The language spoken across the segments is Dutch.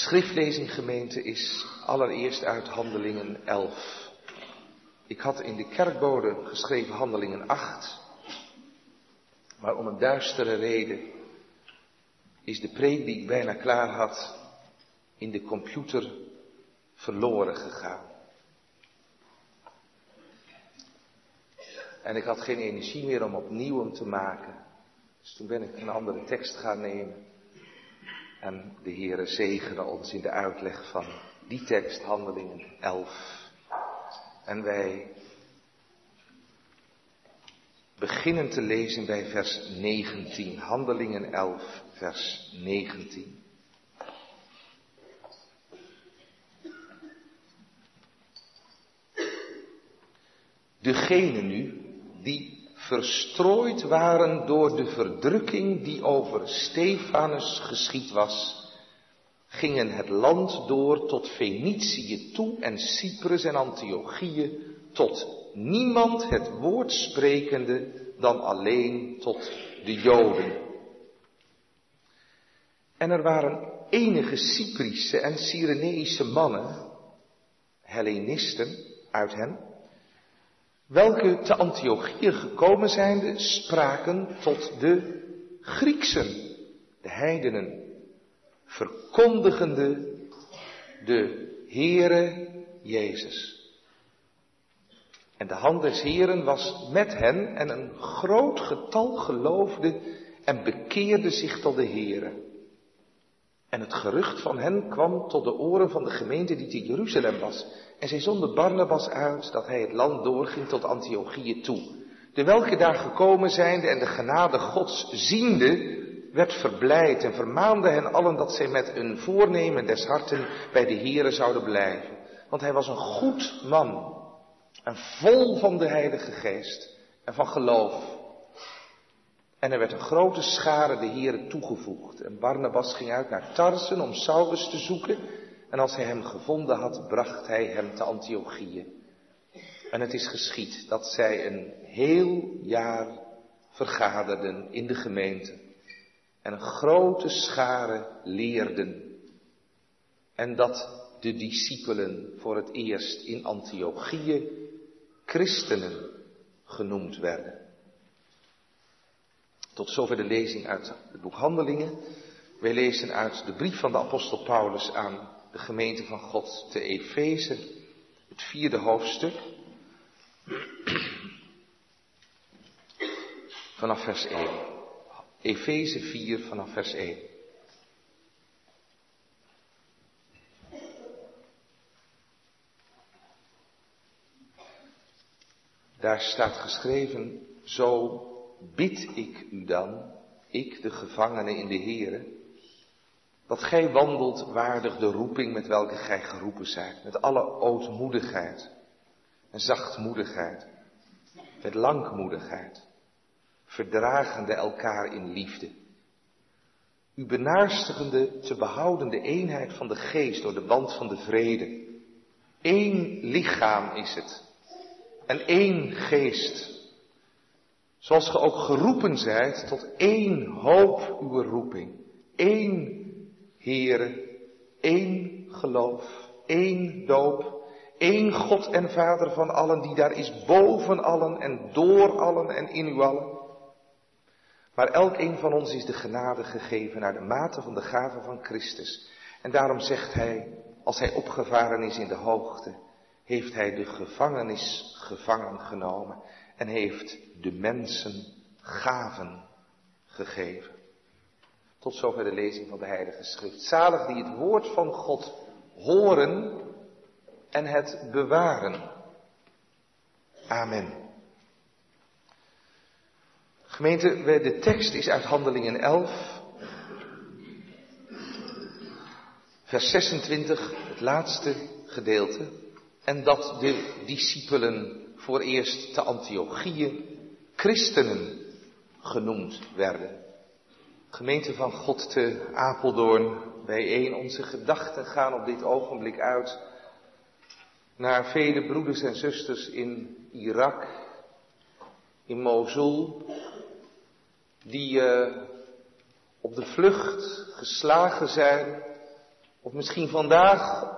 schriftlezing gemeente is allereerst uit Handelingen 11. Ik had in de kerkbode geschreven Handelingen 8. Maar om een duistere reden is de preek die ik bijna klaar had in de computer verloren gegaan. En ik had geen energie meer om opnieuw hem te maken. Dus toen ben ik een andere tekst gaan nemen. En de Heere zegene ons in de uitleg van die tekst, Handelingen 11. En wij beginnen te lezen bij vers 19. Handelingen 11, vers 19. Degene nu die verstrooid waren door de verdrukking die over Stefanus geschied was, gingen het land door tot Fenicië toe en Cyprus en Antiochië, tot niemand het woord sprekende dan alleen tot de Joden. En er waren enige Cyprische en Cyreneïsche mannen, Hellenisten uit hen, welke te Antiochië gekomen zijnde spraken tot de Grieksen, de heidenen, verkondigende de Heere Jezus. En de hand des Heren was met hen en een groot getal geloofde en bekeerde zich tot de Heere. En het gerucht van hen kwam tot de oren van de gemeente die te Jeruzalem was. En zij zonden Barnabas uit dat hij het land doorging tot Antiochië toe. De welke daar gekomen zijnde en de genade Gods ziende, werd verblijd en vermaande hen allen dat zij met een voornemen des harten bij de Here zouden blijven. Want hij was een goed man en vol van de Heilige Geest en van geloof. En er werd een grote schare de Here toegevoegd. En Barnabas ging uit naar Tarsen om Saulus te zoeken. En als hij hem gevonden had, bracht hij hem te Antiochië. En het is geschied dat zij een heel jaar vergaderden in de gemeente. En een grote schare leerden. En dat de discipelen voor het eerst in Antiochië christenen genoemd werden. Tot zover de lezing uit het boek Handelingen. Wij lezen uit de brief van de apostel Paulus aan de gemeente van God te Efeze, het vierde hoofdstuk. Vanaf vers 1. Efeze 4 vanaf vers 1. Daar staat geschreven, zo bid ik u dan, ik de gevangene in de Here, dat gij wandelt waardig de roeping met welke gij geroepen zijt, met alle ootmoedigheid en zachtmoedigheid, met langmoedigheid, verdragende elkaar in liefde, u benaarstigende te behouden de eenheid van de geest door de band van de vrede. Eén lichaam is het en één geest Zoals ge ook geroepen zijt tot één hoop uw roeping. één Heere, één geloof, één doop, één God en Vader van allen die daar is boven allen en door allen en in u allen. Maar elk een van ons is de genade gegeven naar de mate van de gave van Christus. En daarom zegt hij, als hij opgevaren is in de hoogte, heeft hij de gevangenis gevangen genomen en heeft de mensen gaven gegeven. Tot zover de lezing van de Heilige Schrift. Zalig die het woord van God horen en het bewaren. Amen. Gemeente, de tekst is uit Handelingen 11, vers 26, het laatste gedeelte. En dat de discipelen voor eerst te Antiochië christenen genoemd werden. Gemeente van God te Apeldoorn, bijeen. Onze gedachten gaan op dit ogenblik uit naar vele broeders en zusters in Irak, in Mosul, die uh, op de vlucht geslagen zijn Of misschien vandaag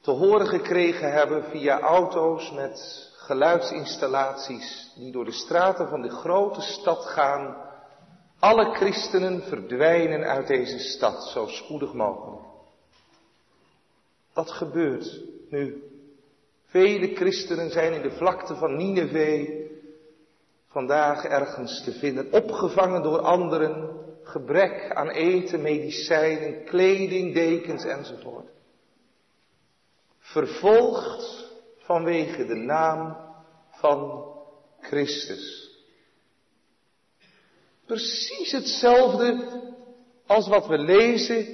te horen gekregen hebben via auto's met geluidsinstallaties die door de straten van de grote stad gaan. Alle christenen verdwijnen uit deze stad zo spoedig mogelijk. Dat gebeurt nu. Vele christenen zijn in de vlakte van Nineveh vandaag ergens te vinden, opgevangen door anderen, gebrek aan eten, medicijnen, kleding, dekens enzovoort. Vervolgd vanwege de naam van Christus. Precies hetzelfde als wat we lezen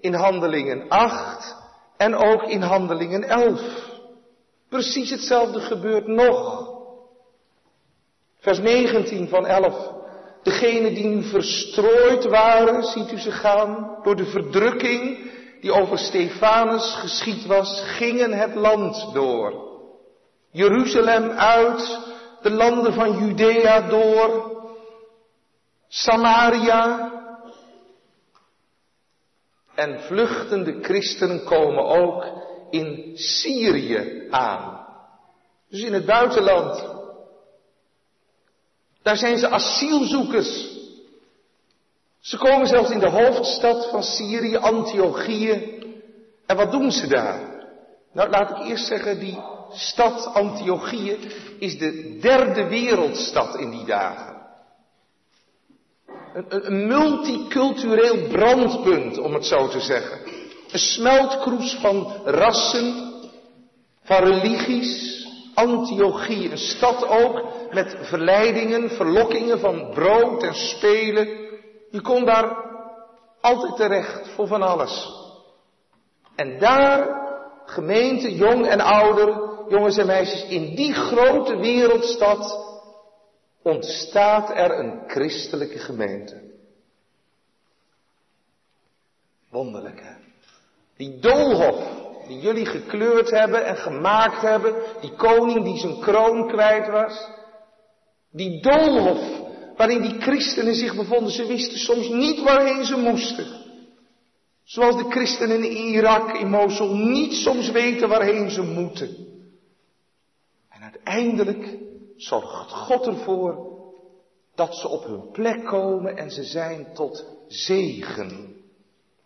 in Handelingen 8 en ook in Handelingen 11. Precies hetzelfde gebeurt nog. Vers 19 van 11. Degenen die nu verstrooid waren, ziet u ze gaan, door de verdrukking die over Stefanus geschied was, gingen het land door. Jeruzalem uit, de landen van Judea door, Samaria. En vluchtende christenen komen ook in Syrië aan. Dus in het buitenland. Daar zijn ze asielzoekers. Ze komen zelfs in de hoofdstad van Syrië, Antiochië. En wat doen ze daar? Nou, laat ik eerst zeggen, die stad Antiochië is de derde wereldstad in die dagen. Een, multicultureel brandpunt, om het zo te zeggen. Een smeltkroes van rassen, van religies. Antiochië, een stad ook met verleidingen, verlokkingen van brood en spelen. Je kon daar altijd terecht voor van alles. En daar, gemeente, jong en ouder, jongens en meisjes, in die grote wereldstad ontstaat er een christelijke gemeente. Wonderlijk hè. Die doolhof die jullie gekleurd hebben en gemaakt hebben, die koning die zijn kroon kwijt was, die doolhof waarin die christenen zich bevonden, ze wisten soms niet waarheen ze moesten. Zoals de christenen in Irak, in Mosul, niet soms weten waarheen ze moeten. En uiteindelijk zorgt God ervoor dat ze op hun plek komen en ze zijn tot zegen.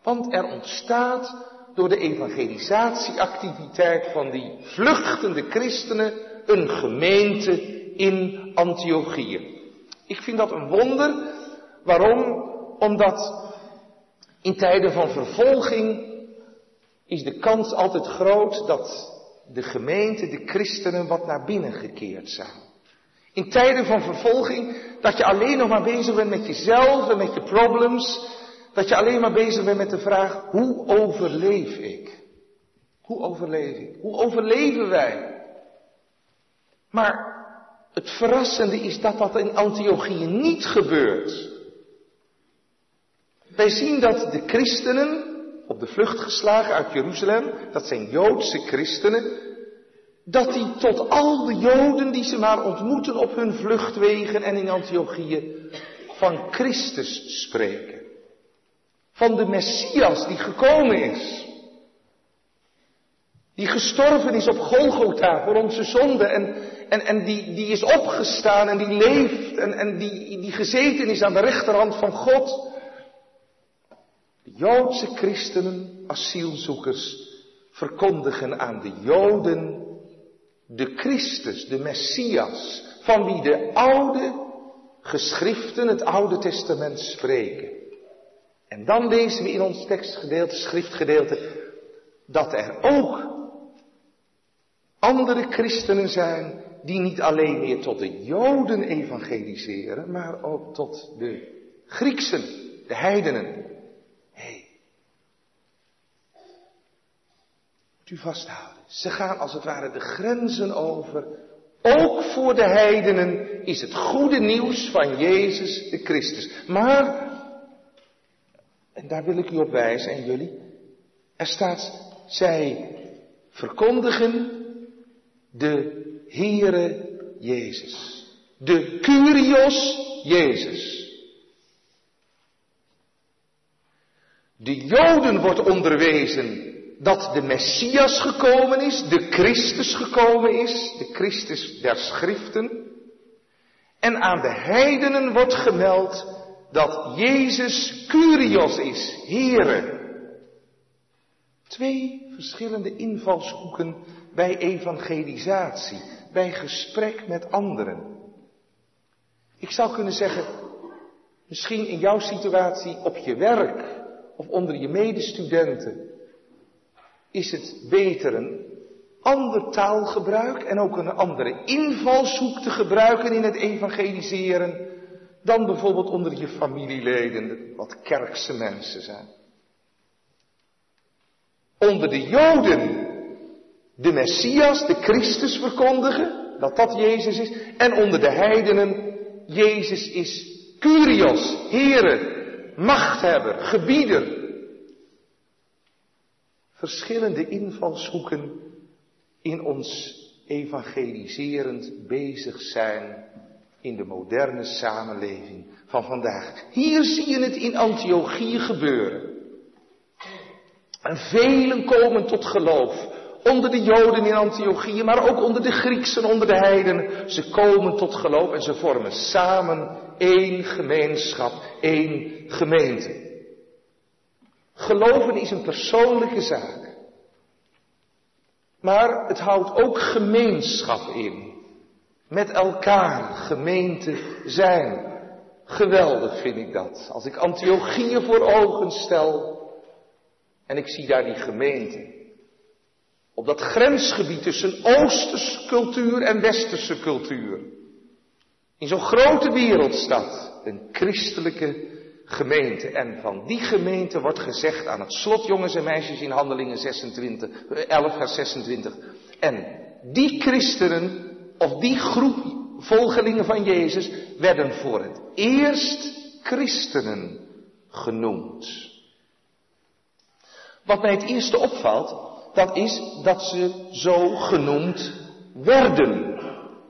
Want er ontstaat door de evangelisatieactiviteit van die vluchtende christenen een gemeente in Antiochië. Ik vind dat een wonder. Waarom? Omdat in tijden van vervolging is de kans altijd groot dat de gemeente, de christenen, wat naar binnen gekeerd zijn. In tijden van vervolging, dat je alleen nog maar bezig bent met jezelf en met je problems, dat je alleen maar bezig bent met de vraag, hoe overleef ik? Hoe overleef ik? Hoe overleven wij? Maar het verrassende is dat dat in Antiochië niet gebeurt. Wij zien dat de christenen, op de vlucht geslagen uit Jeruzalem, dat zijn Joodse christenen, dat die tot al de Joden die ze maar ontmoeten op hun vluchtwegen en in Antiochië van Christus spreken. Van de Messias die gekomen is. Die gestorven is op Golgotha voor onze zonde en, en, en die, die is opgestaan en die leeft en, en die, die gezeten is aan de rechterhand van God. De Joodse christenen, asielzoekers, verkondigen aan de Joden de Christus, de Messias, van wie de oude geschriften, het Oude Testament spreken. En dan lezen we in ons tekstgedeelte, schriftgedeelte, dat er ook andere christenen zijn die niet alleen meer tot de Joden evangeliseren, maar ook tot de Grieksen, de heidenen. Hé, moet u vasthouden. Ze gaan als het ware de grenzen over. Ook voor de heidenen is het goede nieuws van Jezus de Christus. Maar, en daar wil ik u op wijzen en jullie, er staat, zij verkondigen de Heere Jezus. De Curios Jezus. De Joden wordt onderwezen dat de Messias gekomen is, de Christus gekomen is, de Christus der Schriften. En aan de heidenen wordt gemeld dat Jezus Curios is, Here. Twee verschillende invalshoeken bij evangelisatie, bij gesprek met anderen. Ik zou kunnen zeggen, misschien in jouw situatie op je werk of onder je medestudenten, is het beter een ander taalgebruik en ook een andere invalshoek te gebruiken in het evangeliseren dan bijvoorbeeld onder je familieleden, wat kerkse mensen zijn. Onder de Joden de Messias, de Christus verkondigen, dat dat Jezus is, en onder de heidenen Jezus is Curios, Here, machthebber, gebieder. Verschillende invalshoeken in ons evangeliserend bezig zijn in de moderne samenleving van vandaag. Hier zie je het in Antiochië gebeuren. En velen komen tot geloof. Onder de Joden in Antiochië, maar ook onder de Grieksen, onder de heidenen. Ze komen tot geloof en ze vormen samen één gemeenschap, één gemeente. Geloven is een persoonlijke zaak. Maar het houdt ook gemeenschap in. Met elkaar gemeente zijn. Geweldig vind ik dat. Als ik Antiochieën voor ogen stel en ik zie daar die gemeente. Op dat grensgebied tussen Oosterse cultuur en Westerse cultuur. In zo'n grote wereldstad. Een christelijke gemeente. En van die gemeente wordt gezegd aan het slot, jongens en meisjes, in Handelingen 26, 11 vers 26. En die christenen, of die groep volgelingen van Jezus, werden voor het eerst christenen genoemd. Wat mij het eerste opvalt, dat is dat ze zo genoemd werden.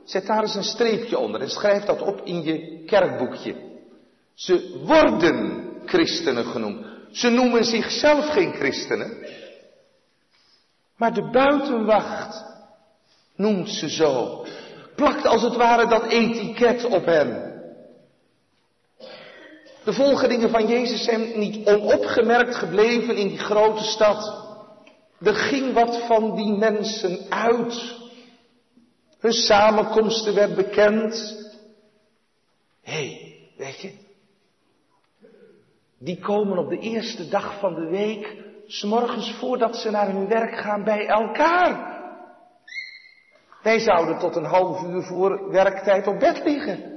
Zet daar eens een streepje onder en schrijf dat op in je kerkboekje. Ze worden christenen genoemd. Ze noemen zichzelf geen christenen. Maar de buitenwacht noemt ze zo. Plakt als het ware dat etiket op hen. De volgelingen van Jezus zijn niet onopgemerkt gebleven in die grote stad. Er ging wat van die mensen uit. Hun samenkomsten werd bekend. Hé, hey, weet je, die komen op de eerste dag van de week, s'morgens voordat ze naar hun werk gaan, bij elkaar. Wij zouden tot een half uur voor werktijd op bed liggen.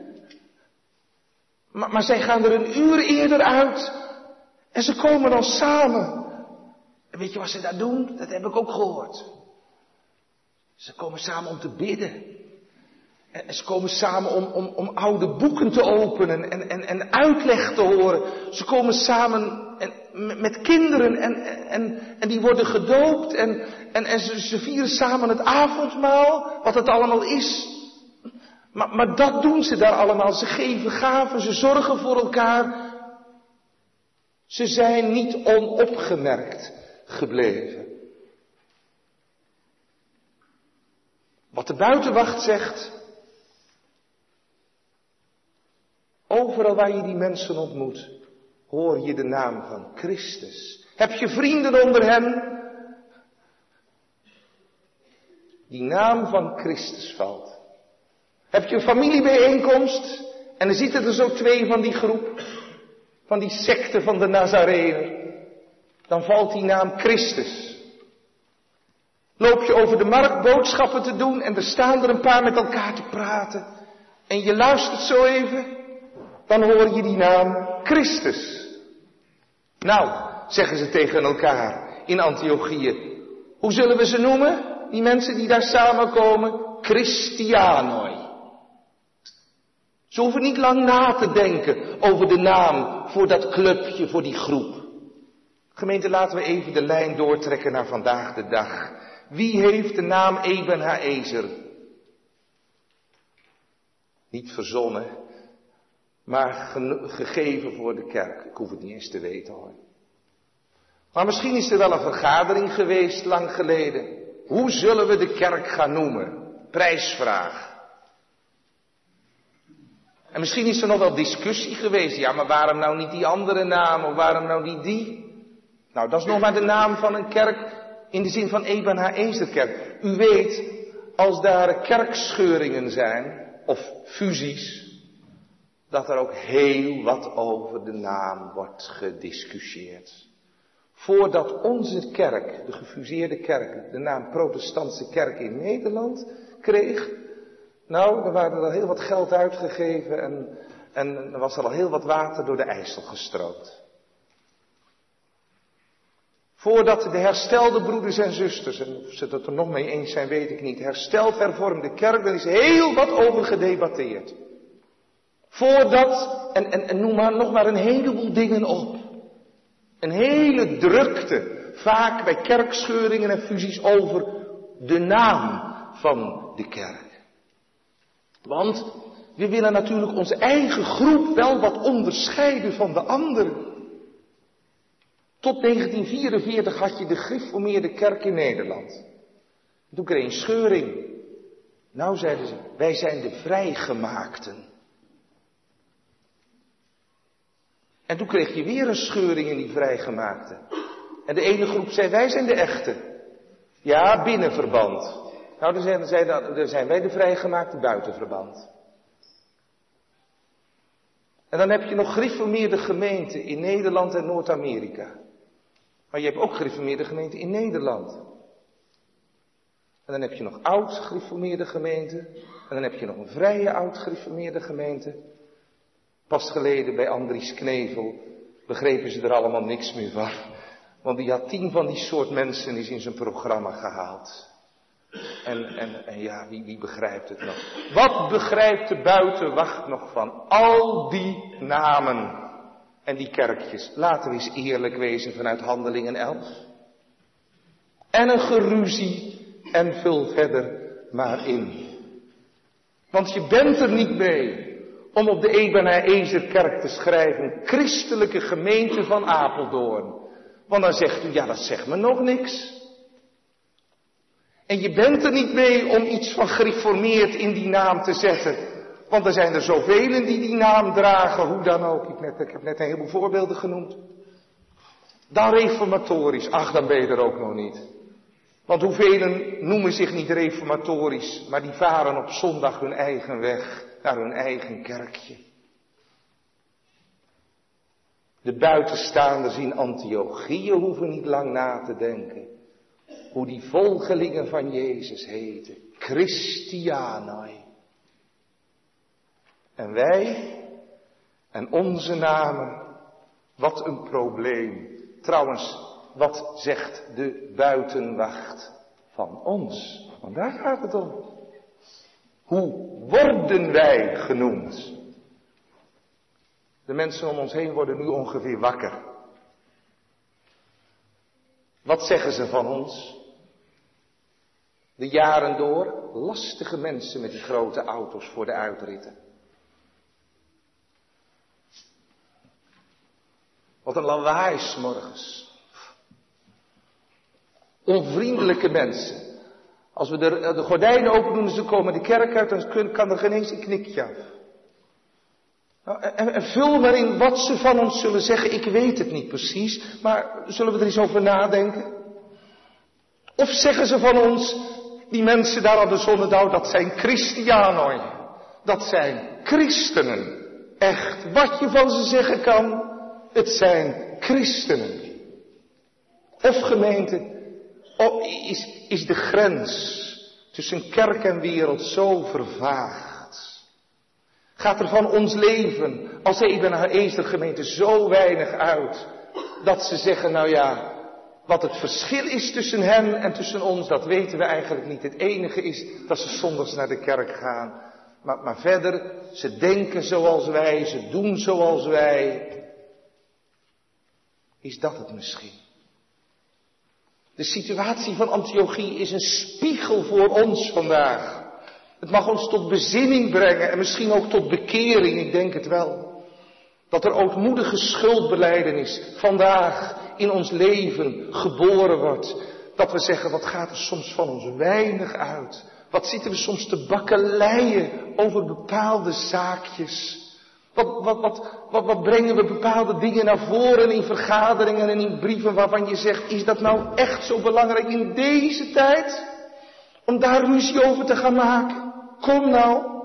Maar, maar zij gaan er een uur eerder uit. En ze komen dan samen. En weet je wat ze daar doen? Dat heb ik ook gehoord. Ze komen samen om te bidden. En ze komen samen om, om, om oude boeken te openen en, en, en uitleg te horen. Ze komen samen en, met kinderen en, en, en die worden gedoopt en, en, en ze, ze vieren samen het avondmaal, wat het allemaal is. Maar, maar dat doen ze daar allemaal. Ze geven gaven, ze zorgen voor elkaar. Ze zijn niet onopgemerkt gebleven. Wat de buitenwacht zegt, overal waar je die mensen ontmoet, hoor je de naam van Christus. Heb je vrienden onder hen? Die naam van Christus valt. Heb je een familiebijeenkomst en dan zitten er zo twee van die groep, van die secte van de Nazarener. Dan valt die naam Christus. Loop je over de markt boodschappen te doen en er staan er een paar met elkaar te praten. En je luistert zo even, dan hoor je die naam Christus. Nou, zeggen ze tegen elkaar in Antiochië. Hoe zullen we ze noemen? Die mensen die daar samenkomen? Christianoi. Ze hoeven niet lang na te denken over de naam voor dat clubje, voor die groep. Gemeente, laten we even de lijn doortrekken naar vandaag de dag. Wie heeft de naam Eben Haezer? Niet verzonnen, maar gegeven voor de kerk. Ik hoef het niet eens te weten hoor. Maar misschien is er wel een vergadering geweest lang geleden. Hoe zullen we de kerk gaan noemen? Prijsvraag. En misschien is er nog wel discussie geweest. Ja, maar waarom nou niet die andere naam of waarom nou niet die? Nou, dat is nog maar de naam van een kerk in de zin van Ebenha Ezerkerk. U weet, als daar kerkscheuringen zijn, of fusies, dat er ook heel wat over de naam wordt gediscussieerd. Voordat onze kerk, de gefuseerde kerk, de naam Protestantse Kerk in Nederland kreeg, nou, er waren er heel wat geld uitgegeven en, en er was al heel wat water door de IJssel gestroomd. Voordat de herstelde broeders en zusters, en of ze het er nog mee eens zijn, weet ik niet, hersteld hervormde kerk, daar is heel wat over gedebatteerd. Voordat, en, en, en noem maar nog maar een heleboel dingen op. Een hele drukte, vaak bij kerkscheuringen en fusies over de naam van de kerk. Want we willen natuurlijk onze eigen groep wel wat onderscheiden van de anderen. Tot 1944 had je de gereformeerde kerk in Nederland. Toen je een scheuring. Nou zeiden ze, wij zijn de vrijgemaakten. En toen kreeg je weer een scheuring in die vrijgemaakten. En de ene groep zei, wij zijn de echte. Ja, binnenverband. Nou, dan zijn, zijn, wij de vrijgemaakte buitenverband. En dan heb je nog gereformeerde gemeenten in Nederland en Noord-Amerika. Maar je hebt ook gereformeerde gemeenten in Nederland. En dan heb je nog oud gereformeerde gemeenten. En dan heb je nog een vrije oud gereformeerde gemeente. Pas geleden bij Andries Knevel begrepen ze er allemaal niks meer van. Want die had tien van die soort mensen is in zijn programma gehaald. En, en, en ja, wie, wie begrijpt het nog? Wat begrijpt de buitenwacht nog van al die namen? en die kerkjes. Laten we eens eerlijk wezen vanuit Handelingen 11. En een geruzie en vul verder maar in. Want je bent er niet mee om op de Ebenaar Ezerkerk te schrijven, christelijke gemeente van Apeldoorn. Want dan zegt u, ja dat zegt me nog niks. En je bent er niet mee om iets van gereformeerd in die naam te zetten. Want er zijn er zoveel die die naam dragen, hoe dan ook. Ik, net, ik heb net een heleboel voorbeelden genoemd. Dan reformatorisch, ach dan ben je er ook nog niet. Want hoeveel noemen zich niet reformatorisch, maar die varen op zondag hun eigen weg naar hun eigen kerkje. De buitenstaanders in Antiochieën hoeven niet lang na te denken. Hoe die volgelingen van Jezus heten. Christianoi. En wij en onze namen, wat een probleem. Trouwens, wat zegt de buitenwacht van ons? Want daar gaat het om. Hoe worden wij genoemd? De mensen om ons heen worden nu ongeveer wakker. Wat zeggen ze van ons? De jaren door lastige mensen met die grote auto's voor de uitritten. Wat een lawaai morgens. Onvriendelijke mensen. Als we de, de gordijnen open doen en ze komen de kerk uit, dan kan er geen eens een knikje. Nou, en, en, vul maar in wat ze van ons zullen zeggen. Ik weet het niet precies, maar zullen we er eens over nadenken? Of zeggen ze van ons, die mensen daar aan de zonnedouw, dat zijn Christianoi. Dat zijn christenen. Echt, wat je van ze zeggen kan, het zijn christenen. Of gemeente, is, is de grens tussen kerk en wereld zo vervaagd? Gaat er van ons leven als Ebenezer gemeente zo weinig uit dat ze zeggen, nou ja, wat het verschil is tussen hen en tussen ons, dat weten we eigenlijk niet. Het enige is dat ze zondags naar de kerk gaan. Maar, maar verder, ze denken zoals wij, ze doen zoals wij. Is dat het misschien? De situatie van Antiochie is een spiegel voor ons vandaag. Het mag ons tot bezinning brengen en misschien ook tot bekering, ik denk het wel. Dat er ootmoedige schuldbeleidenis vandaag in ons leven geboren wordt. Dat we zeggen, wat gaat er soms van ons weinig uit. Wat zitten we soms te bakkeleien over bepaalde zaakjes. Wat, wat, wat, wat, brengen we bepaalde dingen naar voren in vergaderingen en in brieven waarvan je zegt, is dat nou echt zo belangrijk in deze tijd? Om daar ruzie over te gaan maken? Kom nou.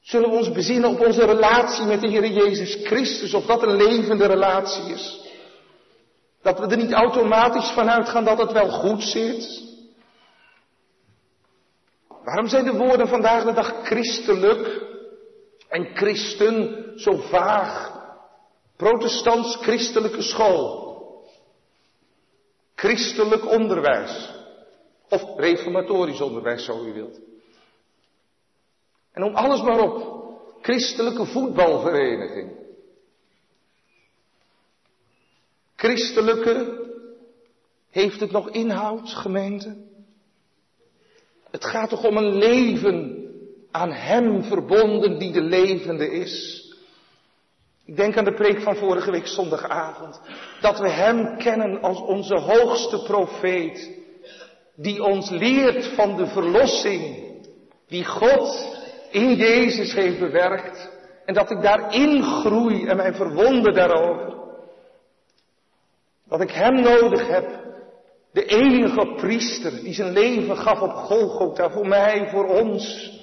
Zullen we ons bezinnen op onze relatie met de Heer Jezus Christus, of dat een levende relatie is? Dat we er niet automatisch van uitgaan dat het wel goed zit. Waarom zijn de woorden vandaag de dag christelijk en christen zo vaag? Protestants christelijke school. Christelijk onderwijs. Of reformatorisch onderwijs, zo u wilt. En om alles maar op. Christelijke voetbalvereniging. Christelijke, heeft het nog inhoud, gemeente? Het gaat toch om een leven aan Hem verbonden die de levende is. Ik denk aan de preek van vorige week zondagavond. Dat we Hem kennen als onze hoogste profeet. Die ons leert van de verlossing. Die God in Jezus heeft bewerkt. En dat ik daarin groei en mij verwonder daarover. Dat ik Hem nodig heb. De enige priester die zijn leven gaf op Golgotha voor mij, voor ons.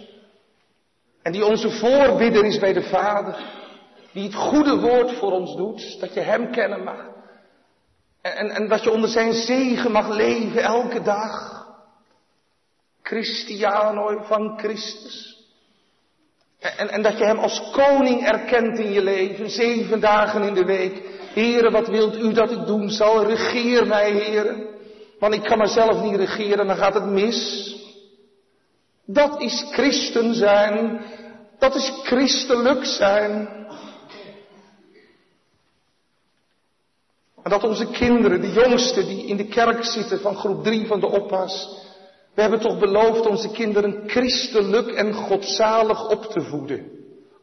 En die onze voorbidder is bij de Vader. Die het goede woord voor ons doet. Dat je Hem kennen mag. En, en, dat je onder zijn zegen mag leven elke dag. Christiano van Christus. En, en dat je hem als koning erkent in je leven, zeven dagen in de week. Heren, wat wilt u dat ik doen zal? Regeer mij, heren. Want ik kan mezelf niet regeren, dan gaat het mis. Dat is christen zijn. Dat is christelijk zijn. En dat onze kinderen, de jongsten die in de kerk zitten van groep drie van de oppas, we hebben toch beloofd onze kinderen christelijk en godzalig op te voeden.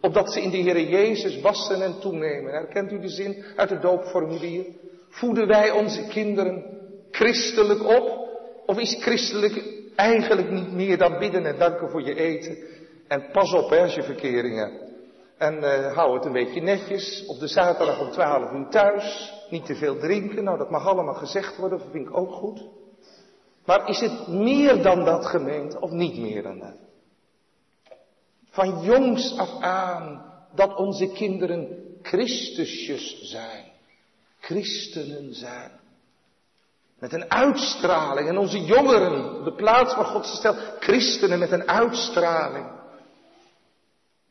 Opdat ze in de Heer Jezus wassen en toenemen. Herkent u de zin uit het doopformulier? Voeden wij onze kinderen christelijk op? Of is christelijk eigenlijk niet meer dan bidden en danken voor je eten? En pas op hè, als je verkering hebt. En uh, hou het een beetje netjes. Op de zaterdag om 12 uur thuis. Niet te veel drinken. Nou, dat mag allemaal gezegd worden. Dat vind ik ook goed. Maar is het meer dan dat gemeente of niet meer dan dat? Van jongs af aan dat onze kinderen Christusjes zijn. Christenen zijn. Met een uitstraling. En onze jongeren, de plaats waar God ze stelt, christenen met een uitstraling.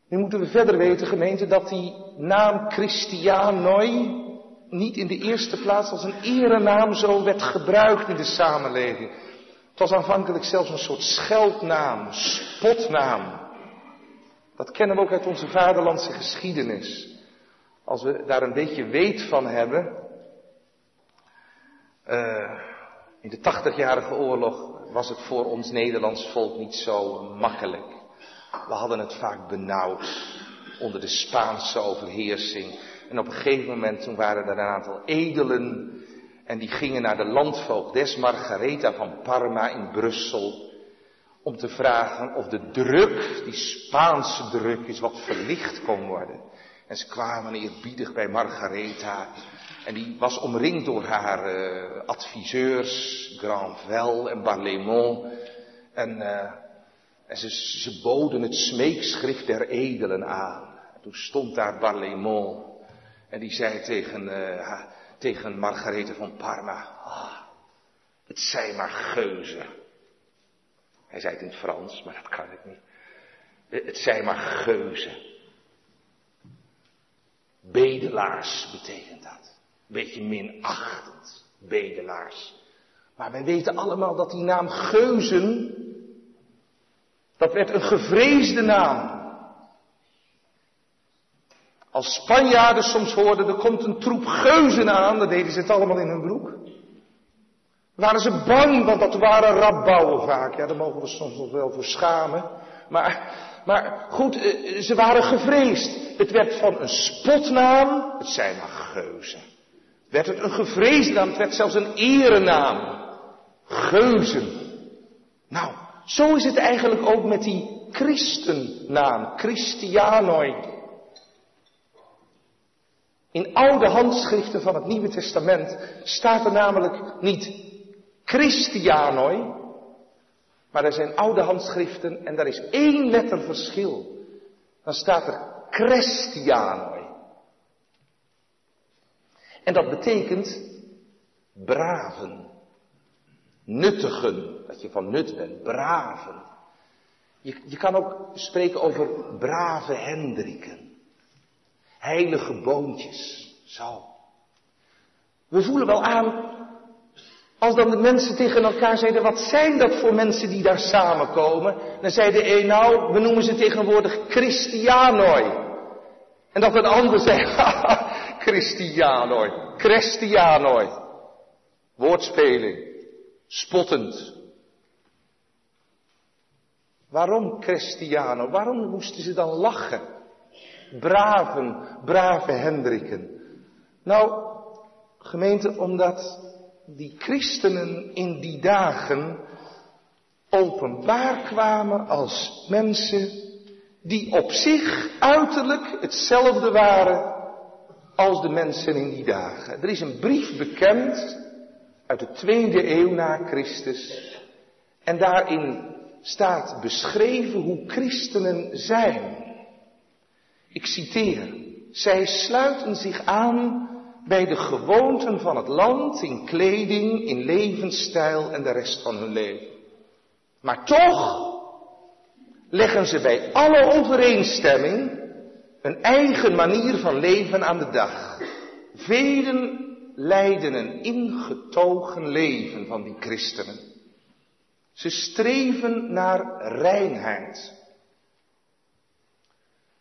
Nu moeten we verder weten, gemeente, dat die naam Christianoi niet in de eerste plaats als een erenaam zo werd gebruikt in de samenleving. Het was aanvankelijk zelfs een soort scheldnaam, spotnaam. Dat kennen we ook uit onze vaderlandse geschiedenis. Als we daar een beetje weet van hebben. Uh, in de tachtigjarige oorlog was het voor ons Nederlands volk niet zo makkelijk. We hadden het vaak benauwd onder de Spaanse overheersing. En op een gegeven moment toen waren er een aantal edelen en die gingen naar de landvoogdes Margaretha van Parma in Brussel. Om te vragen of de druk, die Spaanse druk, is wat verlicht kon worden. En ze kwamen eerbiedig bij Margaretha. En die was omringd door haar uh, adviseurs, Granvelle en Barlemont. En, uh, en ze, ze, boden het smeekschrift der edelen aan. En toen stond daar Barlemont. En die zei tegen uh, tegen Margarethe van Parma. Ah, het zijn maar geuzen. Hij zei het in het Frans, maar dat kan ik niet. Het zijn maar geuzen. Bedelaars betekent dat. Beetje minachtend. Bedelaars. Maar wij weten allemaal dat die naam geuzen, dat werd een gevreesde naam. Als Spanjaarden soms hoorden, er komt een troep geuzen aan, dan deden ze het allemaal in hun broek. Waren ze bang, want dat waren rabbouwen vaak. Ja, daar mogen we soms nog wel voor schamen. Maar, maar goed, eh, ze waren gevreesd. Het werd van een spotnaam, het zijn maar geuzen. Werd het een gevreesde naam, het werd zelfs een erenaam. Geuzen. Nou, zo is het eigenlijk ook met die christennaam, Christianoi. In oude handschriften van het Nieuwe Testament staat er namelijk niet Christianoi, maar er zijn oude handschriften en daar is één letter verschil. Dan staat er Christianoi. En dat betekent braven, nuttigen, dat je van nut bent, braven. Je, kan ook spreken over brave Hendriken, heilige boontjes, zo. We voelen wel aan, als dan de mensen tegen elkaar zeiden, wat zijn dat voor mensen die daar samenkomen? Dan zei de een, nou, we noemen ze tegenwoordig Christianoi. En dat een ander zei, Christianoi, Christianoi. Woordspeling, spottend. Waarom Christiano? Waarom moesten ze dan lachen? Braven, brave Hendrikken. Nou, gemeente, omdat die christenen in die dagen openbaar kwamen als mensen die op zich uiterlijk hetzelfde waren als de mensen in die dagen. Er is een brief bekend uit de tweede eeuw na Christus en daarin staat beschreven hoe christenen zijn. Ik citeer, zij sluiten zich aan bij de gewoonten van het land, in kleding, in levensstijl en de rest van hun leven. Maar toch leggen ze bij alle overeenstemming een eigen manier van leven aan de dag. Velen leiden een ingetogen leven van die christenen. Ze streven naar reinheid.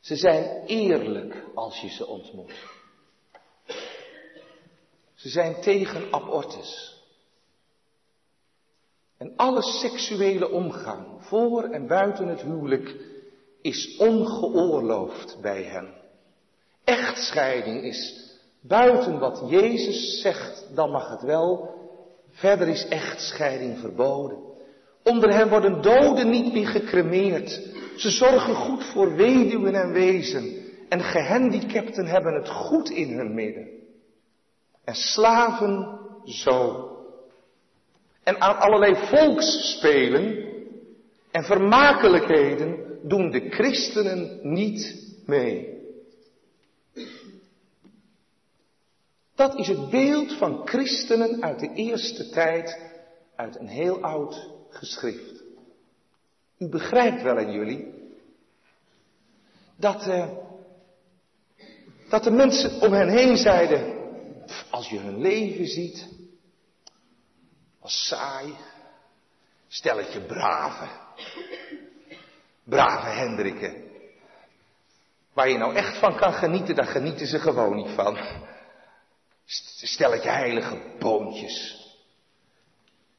Ze zijn eerlijk als je ze ontmoet. Ze zijn tegen abortus. En alle seksuele omgang, voor en buiten het huwelijk, is ongeoorloofd bij hen. Echtscheiding is buiten wat Jezus zegt, dan mag het wel. Verder is echtscheiding verboden. Onder hen worden doden niet meer gecremeerd. Ze zorgen goed voor weduwen en wezen. En gehandicapten hebben het goed in hun midden. En slaven zo. En aan allerlei volksspelen en vermakelijkheden doen de christenen niet mee. Dat is het beeld van christenen uit de eerste tijd, uit een heel oud geschrift. U begrijpt wel in jullie dat, uh, dat de mensen om hen heen zeiden, als je hun leven ziet, was saai, stelletje brave, brave Hendrikken. Waar je nou echt van kan genieten, daar genieten ze gewoon niet van. Stelletje heilige boontjes.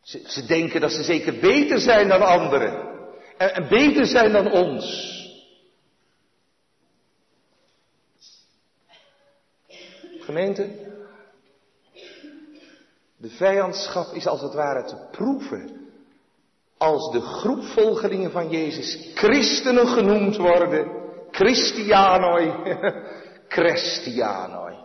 Ze, ze, denken dat ze zeker beter zijn dan anderen. En, en beter zijn dan ons. Gemeente, de vijandschap is als het ware te proeven. Als de groep volgelingen van Jezus christenen genoemd worden. Christianoi. Christianoi.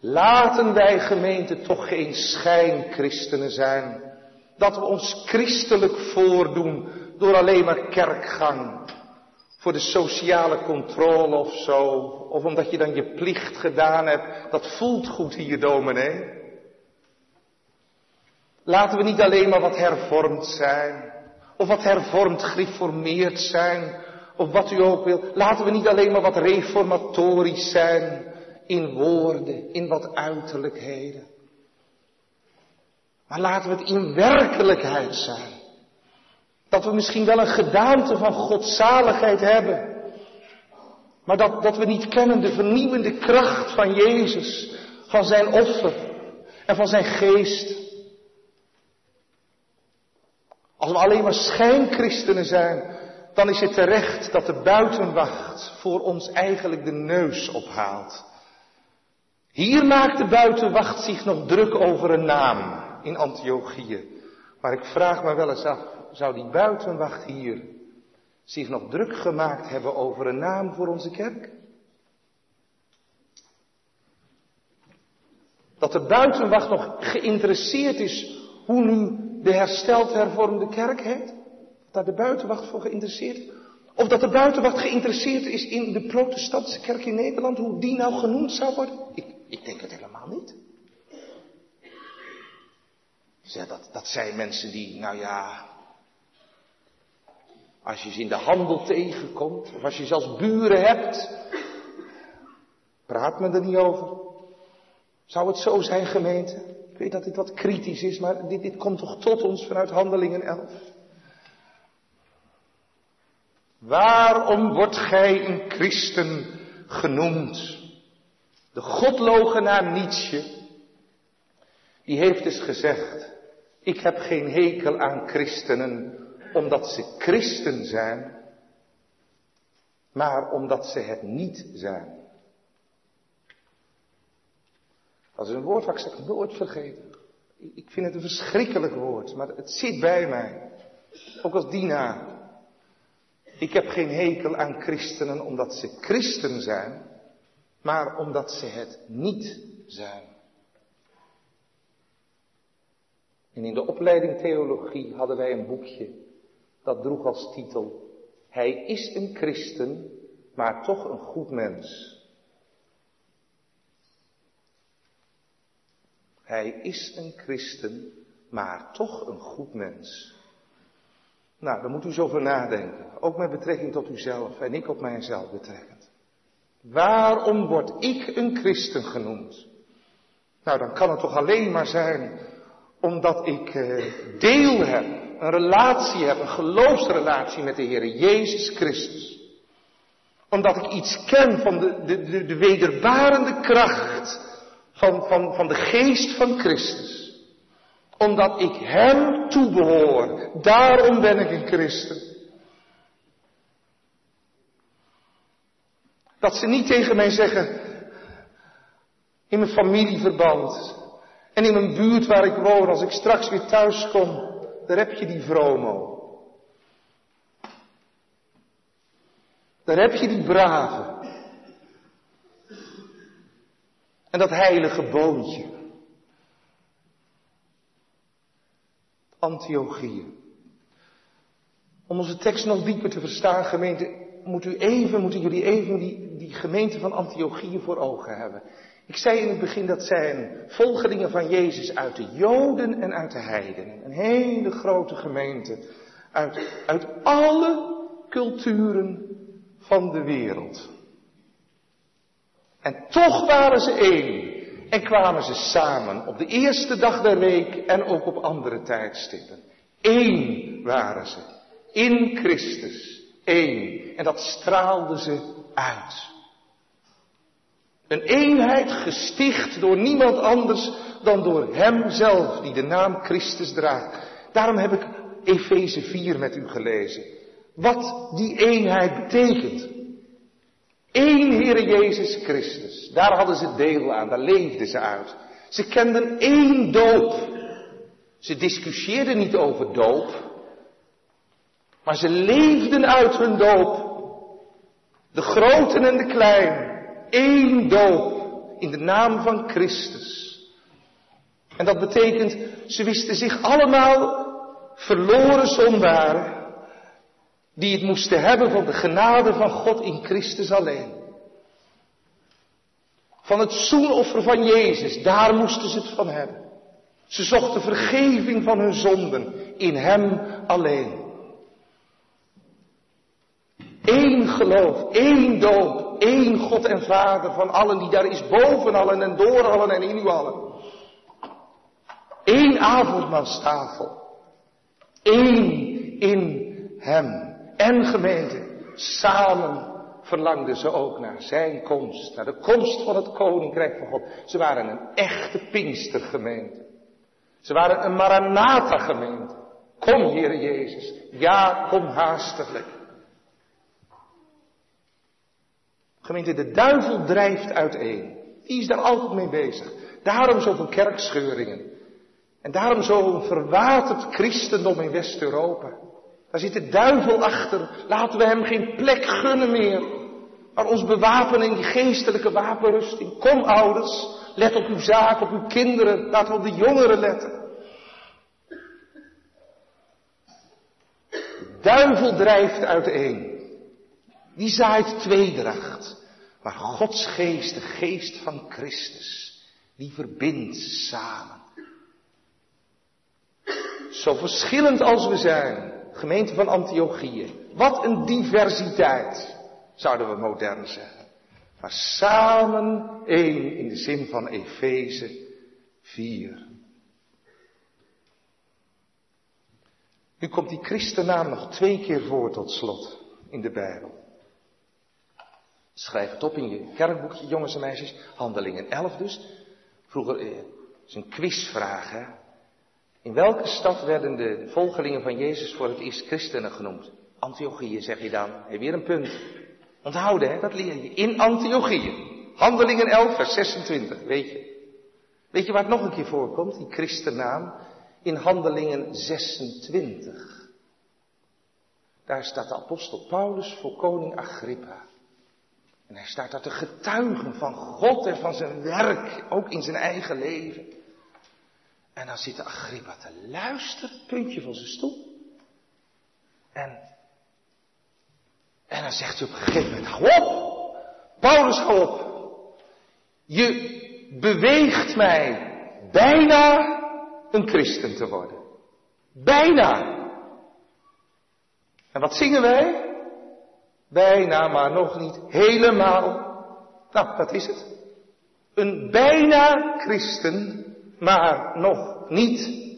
Laten wij gemeente toch geen schijnchristenen zijn. Dat we ons christelijk voordoen door alleen maar kerkgang. Voor de sociale controle of zo. Of omdat je dan je plicht gedaan hebt. Dat voelt goed hier, dominee. Laten we niet alleen maar wat hervormd zijn. Of wat hervormd gereformeerd zijn. Of wat u ook wil. Laten we niet alleen maar wat reformatorisch zijn in woorden, in wat uiterlijkheden. Maar laten we het in werkelijkheid zijn. Dat we misschien wel een gedaante van godzaligheid hebben. Maar dat, dat we niet kennen de vernieuwende kracht van Jezus, van zijn offer en van zijn geest. Als we alleen maar schijnchristenen zijn, dan is het terecht dat de buitenwacht voor ons eigenlijk de neus ophaalt. Hier maakt de buitenwacht zich nog druk over een naam in Antiochië. Maar ik vraag me wel eens af, zou die buitenwacht hier zich nog druk gemaakt hebben over een naam voor onze kerk? Dat de buitenwacht nog geïnteresseerd is hoe nu de hersteld hervormde kerk heet? Dat daar de buitenwacht voor geïnteresseerd is? Of dat de buitenwacht geïnteresseerd is in de protestantse kerk in Nederland, hoe die nou genoemd zou worden? Ik, ik denk het helemaal niet. Ja, dat, dat zijn mensen die, nou ja, als je ze in de handel tegenkomt, of als je zelfs buren hebt, praat men er niet over. Zou het zo zijn, gemeente? Weet dat dit wat kritisch is, maar dit, dit komt toch tot ons vanuit Handelingen 11. Waarom wordt gij een christen genoemd? De godlogenaar Nietzsche, die heeft eens gezegd, ik heb geen hekel aan christenen omdat ze christen zijn, maar omdat ze het niet zijn. Dat is een woord wat ik nooit vergeten. Ik vind het een verschrikkelijk woord, maar het zit bij mij. Ook als dienaar. Ik heb geen hekel aan christenen omdat ze christen zijn, maar omdat ze het niet zijn. En in de opleiding theologie hadden wij een boekje dat droeg als titel Hij is een christen, maar toch een goed mens. Hij is een christen, maar toch een goed mens. Nou, daar moet u zo over nadenken. Ook met betrekking tot uzelf en ik op mijzelf betrekkend. Waarom word ik een christen genoemd? Nou, dan kan het toch alleen maar zijn omdat ik eh, deel heb, een relatie heb, een geloofsrelatie met de Heer Jezus Christus. Omdat ik iets ken van de, de, de, de wederbarende kracht van, van, van de geest van Christus omdat ik Hem toebehoor. Daarom ben ik een christen. Dat ze niet tegen mij zeggen, in mijn familieverband en in mijn buurt waar ik woon, als ik straks weer thuis kom, daar heb je die vromo. Daar heb je die brave. En dat heilige boontje. Antiochieën. Om onze tekst nog dieper te verstaan, gemeente, moet u even, moeten jullie even die, die gemeente van Antiochieën voor ogen hebben. Ik zei in het begin dat zijn volgelingen van Jezus uit de Joden en uit de heidenen. Een hele grote gemeente. Uit, uit alle culturen van de wereld. En toch waren ze één. En kwamen ze samen op de eerste dag der week en ook op andere tijdstippen. Eén waren ze. In Christus. Eén. En dat straalde ze uit. Een eenheid gesticht door niemand anders dan door Hem zelf, die de naam Christus draagt. Daarom heb ik Efeze 4 met u gelezen. Wat die eenheid betekent. Eén Heere Jezus Christus. Daar hadden ze deel aan, daar leefden ze uit. Ze kenden één doop. Ze discussieerden niet over doop. Maar ze leefden uit hun doop. De groten en de kleinen. Eén doop in de naam van Christus. En dat betekent, ze wisten zich allemaal verloren zondaren die het moesten hebben van de genade van God in Christus alleen. Van het zoenoffer van Jezus, daar moesten ze het van hebben. Ze zochten vergeving van hun zonden in Hem alleen. Eén geloof, één doop, één God en Vader van allen die daar is, boven allen en door allen en in u allen. Eén avondmaalstafel. Eén in Hem. En gemeente, samen verlangden ze ook naar zijn komst, naar de komst van het koninkrijk van God. Ze waren een echte Pinkstergemeente. Ze waren een Maranatha gemeente. Kom, Heer Jezus. Ja, kom haastiglijk. Gemeente, de duivel drijft uiteen. Die is daar altijd mee bezig. Daarom zoveel kerkscheuringen. En daarom zo'n verwaterd christendom in West-Europa. Daar zit de duivel achter. Laten we hem geen plek gunnen meer. Maar ons bewapenen in die geestelijke wapenrusting. Kom ouders, let op uw zaak, op uw kinderen. Laten we op de jongeren letten. De duivel drijft uiteen. Die zaait tweedracht. Maar Gods geest, de geest van Christus, die verbindt samen. Zo verschillend als we zijn, gemeente van Antiochië. Wat een diversiteit, zouden we modern zeggen. Maar samen één in de zin van Efeze 4. Nu komt die christennaam nog twee keer voor tot slot in de Bijbel. Schrijf het op in je kerkboekje, jongens en meisjes. Handelingen 11 dus. Vroeger, eh, is een quizvraag, hè. In welke stad werden de volgelingen van Jezus voor het eerst christenen genoemd? Antiochië, zeg je dan. Heb weer een punt. Onthouden, hè, dat leer je. In Antiochië. Handelingen 11, vers 26, weet je. Weet je waar het nog een keer voorkomt, die christennaam? In Handelingen 26. Daar staat de apostel Paulus voor koning Agrippa. En hij staat daar te getuigen van God en van zijn werk, ook in zijn eigen leven. En dan zit de Agrippa te luisteren, puntje van zijn stoel. En, en dan zegt hij op een gegeven moment, hou op, Paulus, hou op. Je beweegt mij bijna een christen te worden. Bijna. En wat zingen wij? Bijna, maar nog niet helemaal. Nou, dat is het. Een bijna christen, maar nog niet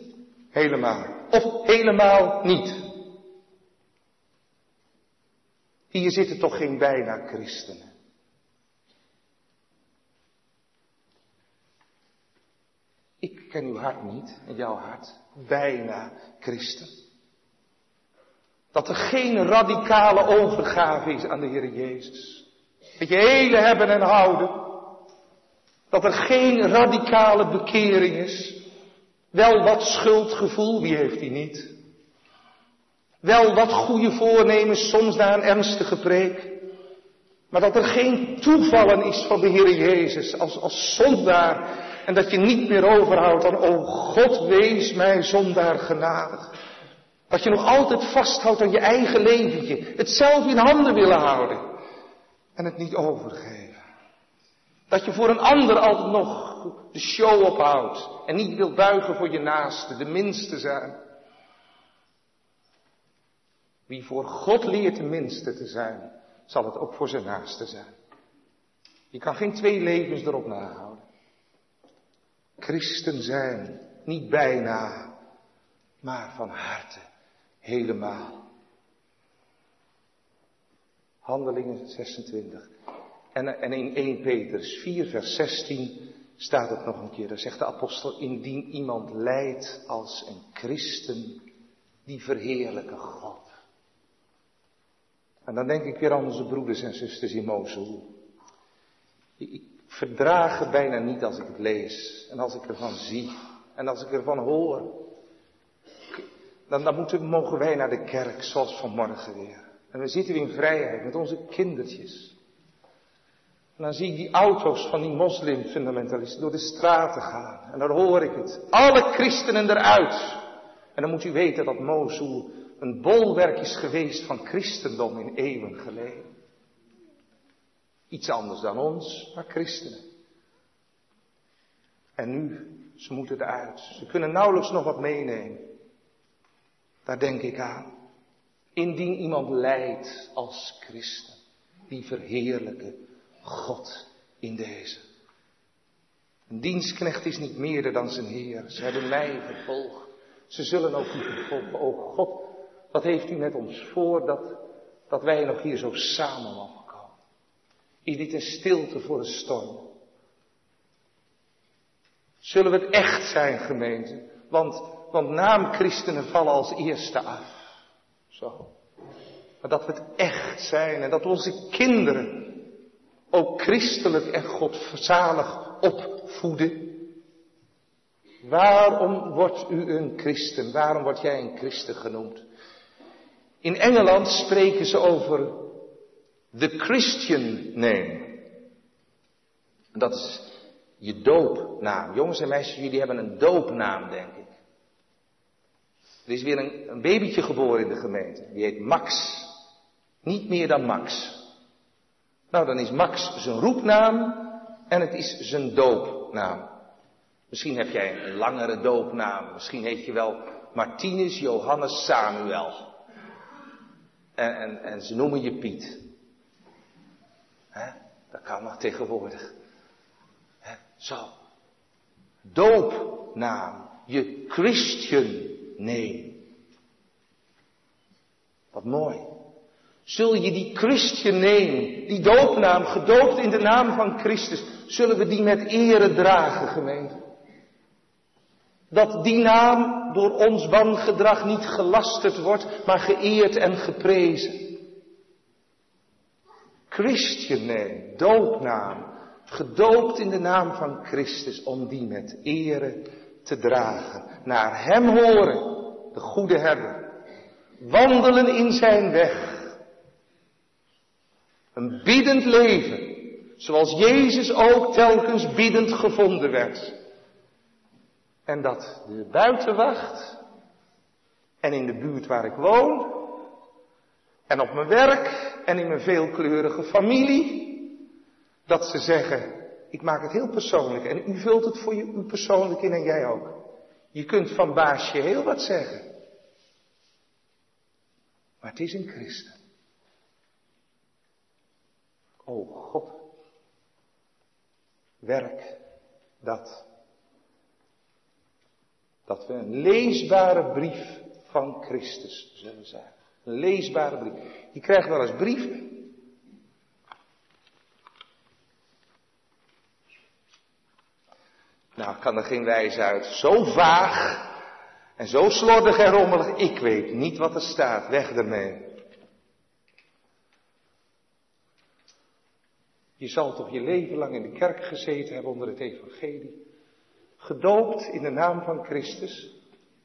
helemaal. Of helemaal niet. Hier zitten toch geen bijna christenen. Ik ken uw hart niet en jouw hart. Bijna christen. Dat er geen radicale overgave is aan de Heer Jezus. Dat je hele hebben en houden. Dat er geen radicale bekering is. Wel wat schuldgevoel, wie heeft die niet? Wel wat goede voornemens, soms na een ernstige preek. Maar dat er geen toevallen is van de Heer Jezus als, als zondaar. En dat je niet meer overhoudt aan, oh God, wees mij zondaar genadig. Dat je nog altijd vasthoudt aan je eigen leventje. Het zelf in handen willen houden. En het niet overgeven. Dat je voor een ander altijd nog de show ophoudt. En niet wilt buigen voor je naaste, de minste zijn. Wie voor God leert de minste te zijn, zal het ook voor zijn naaste zijn. Je kan geen twee levens erop nahouden. Christen zijn, niet bijna, maar van harte helemaal. Handelingen 26. En, en in 1 Petrus 4, vers 16 staat het nog een keer. Daar zegt de apostel, indien iemand lijdt als een christen, die verheerlijke God. En dan denk ik weer aan onze broeders en zusters in Mosul. Ik, verdraag het bijna niet als ik het lees en als ik ervan zie en als ik ervan hoor dan, dan moeten, mogen wij naar de kerk zoals vanmorgen weer. En we zitten in vrijheid met onze kindertjes. En dan zie ik die auto's van die moslimfundamentalisten door de straten gaan. En dan hoor ik het. Alle christenen eruit. En dan moet u weten dat Mosul een bolwerk is geweest van christendom in eeuwen geleden. Iets anders dan ons, maar christenen. En nu, ze moeten eruit. Ze kunnen nauwelijks nog wat meenemen. Daar denk ik aan. Indien iemand lijdt als christen, die verheerlijke God in deze. Een dienstknecht is niet meerder dan zijn Heer. Ze hebben mij vervolgd. Ze zullen ook u vervolgen. O God, wat heeft u met ons voor dat, dat wij nog hier zo samen mogen komen? In dit een stilte voor de storm. Zullen we het echt zijn, gemeente? Want want naamchristenen vallen als eerste af. Zo. Maar dat we het echt zijn en dat onze kinderen ook christelijk en godzalig opvoeden? Waarom wordt u een christen? Waarom word jij een christen genoemd? In Engeland spreken ze over the Christian name. Dat is je doopnaam. Jongens en meisjes, jullie hebben een doopnaam, denk ik. Er is weer een babytje geboren in de gemeente. Die heet Max. Niet meer dan Max. Nou, dan is Max zijn roepnaam en het is zijn doopnaam. Misschien heb jij een langere doopnaam. Misschien heet je wel Martinus Johannes Samuel. En, en, en ze noemen je Piet. Dat kan nog tegenwoordig. Zo. Doopnaam. Je Christian name. Wat mooi. Zul je die Christian name, die doopnaam, gedoopt in de naam van Christus, zullen we die met ere dragen, gemeente? Dat die naam door ons wangedrag niet gelasterd wordt, maar geëerd en geprezen. Christian name, doopnaam, gedoopt in de naam van Christus, om die met ere te dragen. Naar Hem horen, de goede herder. Wandelen in Zijn weg. Een biedend leven, zoals Jezus ook telkens biedend gevonden werd. En dat de buitenwacht en in de buurt waar ik woon en op mijn werk en in mijn veelkleurige familie, dat ze zeggen, ik maak het heel persoonlijk en u vult het voor je, u persoonlijk in en jij ook. Je kunt van baasje heel wat zeggen. Maar het is een christen. O God, werk dat dat we een leesbare brief van Christus zullen zijn. Een leesbare brief. Je krijgt wel eens brieven. Nou, kan er geen wijze uit. Zo vaag en zo slordig en rommelig. Ik weet niet wat er staat. Weg ermee. Je zal toch je leven lang in de kerk gezeten hebben onder het evangelie gedoopt in de naam van Christus,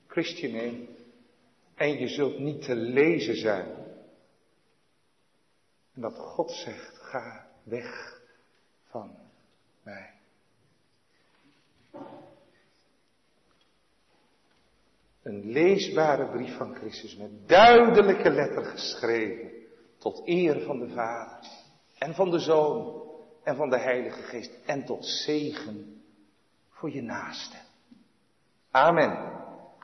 Christian en je zult niet te lezen zijn. En dat God zegt, ga weg van mij. Een leesbare brief van Christus met duidelijke letter geschreven tot eer van de Vader en van de Zoon en van de Heilige Geest en tot zegen voor je naaste. Amen.